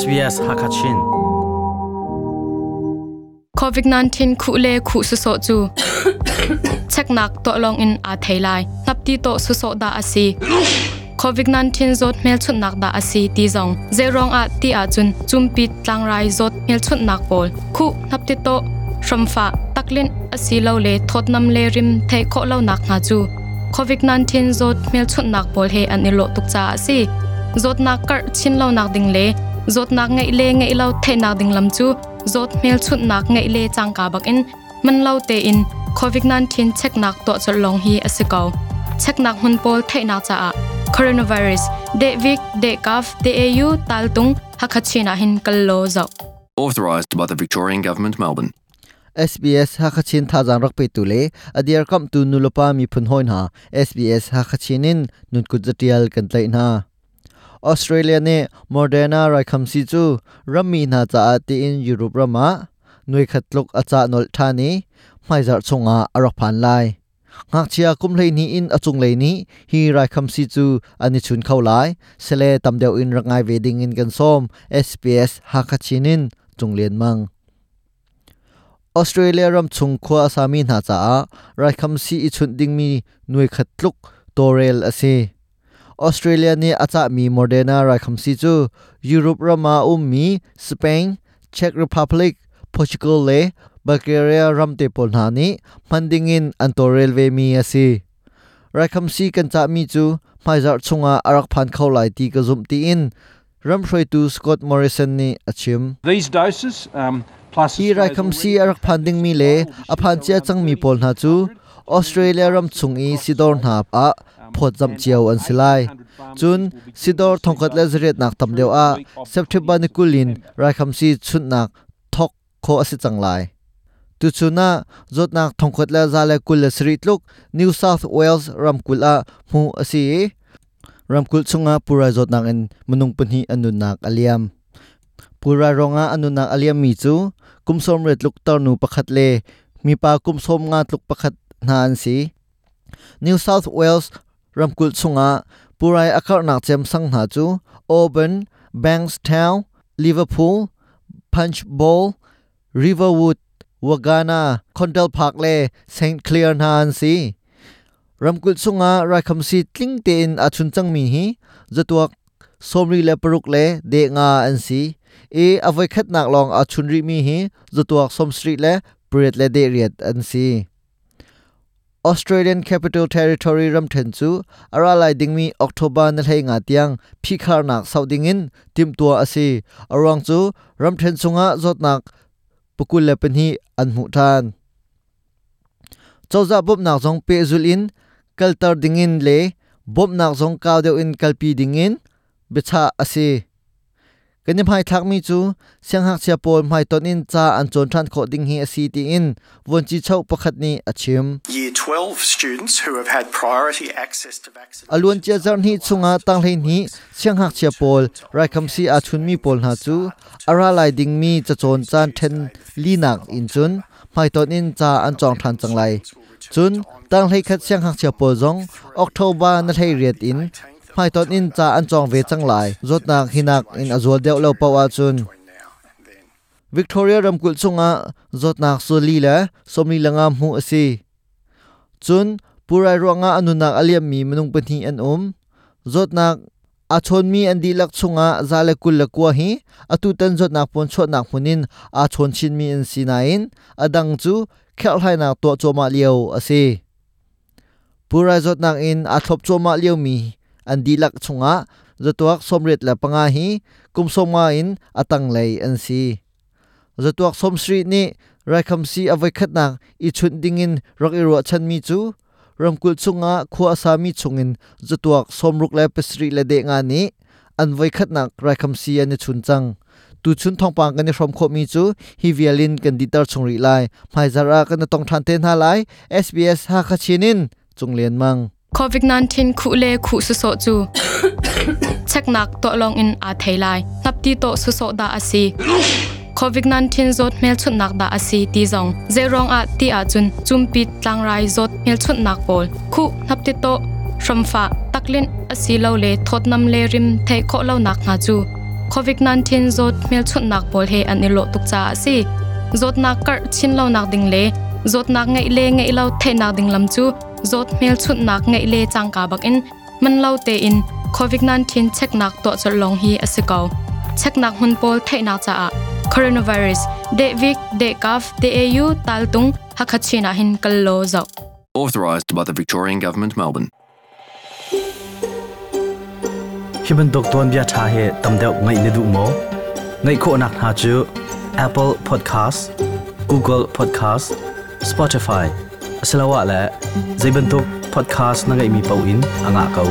SBS Hakachin. COVID-19 khu le khu su so chu chak nak to long in a thailai. Nap ti to su so da asi. COVID-19 zot mel chut nak da asi ti zong zerong a ti a chun chumpi tlang rai zot mel chut nak pol khu nap ti to. Shramfa taklin asi lo le thot nam le rim the kho lo nak nga chu COVID-19 zot mel chut nak pol he an ilo tuk cha asi. Zot nak kar chin lo nak ding le zot nak ngai le ngai lo thei nak ding lam chu. Zot mel chut nak ngai le chang ka bak in. Man lo te in. COVID-19 check nak to chol long hi asikaw check nak hun pol thei nak cha a. Coronavirus. De vik de kaf de au tal tung hakachina hin kallo zau. Authorised by the Victorian Government, Melbourne. SBS Hakachin tha jang rak pe tu le. Adiar kam tu nulopa mi phun hoin ha. SBS Hakachinin nun kut jatial kan tlai na ออสเตรเลียเนี่ยโมเดนาไรคำซีจูรัมมีนาจาาตีอินยุโรปรมาหน่วยขัดลุกอาจารย์นลทานีไม่จัดชงอาอรักผ่านลายากเชียกุมเลนี้อินอจุงเลนี้ฮีไรคำซีจูอันนี้ชุนเข้าไลาเซเลตำเดียวอินรังไงเวดิงอินกันส้ม SBS ฮักชินินจุงเลียนมังออสเตรเลียรำชุงคัวสามีนาจาไรคำซีอิชุนดิงมีหน่วยขัดลุกตัวเรลอาซี ออสเตรเลียนี่อาจจะมีโมเดนาร์นาไรคำซีจูยุโรปรามาอุมมีสเปนเช็กรีพับลิกโปรตุเกสเลบลแกเรียรัมเตปอลฮานีมันดิงินอันโตเรลเวมีอาซีารคำซีกันจะมีจูไม่จัดชงอาอารักพันเข้าไหลตีกระซุมตีอินรัมช่วยตูสกอตมอริสันนี่อาชิม These doses um, plus ที่ไรคำซีอรักพันดิงมีเลอพันเจ้าจังมีปอลฮาจูออสเตรเลียรัมชงอีซิดอร์นาบอะ phốt jam chiều an silai. Chun, sidor thongkat le zret nak tam deu a. September ni kulin rai kham si chut nak, thok kho asi changlai tu chuna zot nak thongkat le zale kul le sri tluk, New South Wales ramkul a mu asi ramkul chunga pura zot nak en munung punhi anun nak aliam pura ronga anun nak aliam mi chu kumsom ret luk tar nu pakhat le, mi pa kumsom nga tluk pakhat na an si. New South Wales ramkul chunga purai akar nak chem sang na chu Auburn Bankstown Liverpool Punchbowl Riverwood Wagana Condell Park le St Clair na an si ramkul sunga rai kham si tling te in a chun chang mi hi zatuak somri le paruk le de nga an si e avoi khat nak long a chun ri mi hi zatuak som street le pret le de riat an si Australian Capital Territory ram then chu ara lai ding mi October na hlei nga tiang phikhar nak sauding in tim tua asi arang chu ram then chunga zot nak pukul le pen hi an mu than chawza bob nak jong pe zul in kaltar dingin le bob nak jong kaw deu in kalpi dingin กันยังไพ่ทักมีจูเสียงหักเสียปนไพ่ต้นอินจ้าอันจนทันโคดิ้งเฮซีตีอินวนจีเช้าประคดนี้อาชิม Year 12 students who have had priority access to vaccines อลวนเจ้าจารนี้สุงาตั้งเลนี้เสียงหักเสียปนรายคำสีอาชุนมีปนหาจูอาราลดิ้งมีจะจนจันเทนลีนักอินจุนไพ่ต้นอินจ้าอันจองทันจังไลจุนตั้งเลยคัดเสียงหักเสียปนจงออกเทวบานาเทเรียดอิน mai ton in cha an chong ve chang lai. Zot nak hinak in azol deu lo pawa chun. Victoria ramkul chunga zot nak so li la somni langa mu ase chun, purai ronga anunak aliam mi manung pani an um. Zot nak, a chon mi an dilak chunga zale kul la kwa hi. Atu tan zot nak pon chot nak munin a chon chin mi in. Sinain adang chu, khel hai nak to choma liao ase purai zot nak in, a thop choma liao mi. อันดีลักชงะจตัวสมเร็จละปังาฮีกุมสมาอินอตังเลยอันซีจตัวสมสรีนี่ไรคำซีอวัยขัดนักอีชุนดิ้งินรักอิรัวชันมีจูรำกุลชงะขัวสามีชงินจตัวสมรุกและปสรีและเดงานี้อันวัยขัดนักไรคำซีอันชุนจังตูชุนทองปังกันในพรอมโคมีจูฮิเวียลินกันดิตาร์ชงรีไลไม่จารากันต้องทันเทนฮาไล SBS ฮักชินินจงเลียนมัง COVID-19 khu le khu su so chu. Check nak to long in a thailai nap ti to su so da asi COVID-19 zot mel chut nak da asi ti zong zerong a ti a chun. Chumpi tlang rai zot mel chut nak pol khu nap ti to shramfa taklin asi lo le thot nam le rim thei kho lo nak nga chu. COVID-19 zot mel chut nak pol he an ilo tuk cha si zot nak kar chin lo nak ding le zot nak ngai le ngai lo the nak ding lam chu zot mel chut nak ngai le chang ka bak in. Man lo te in. COVID-19 check nak to chol long hi asikau check nak hun pol the nak cha a. Coronavirus. De vic de kaf de au tal tung hakachina hin kal lo zo Authorised by the Victorian Government, Melbourne. hi ban dok ton bia tha he tam deuh ngai ne du mo. Ngai kho nak ha chu apple podcast google podcast spotify asalawa le. Zaiban tok podcast na ngai mi pau anga kau.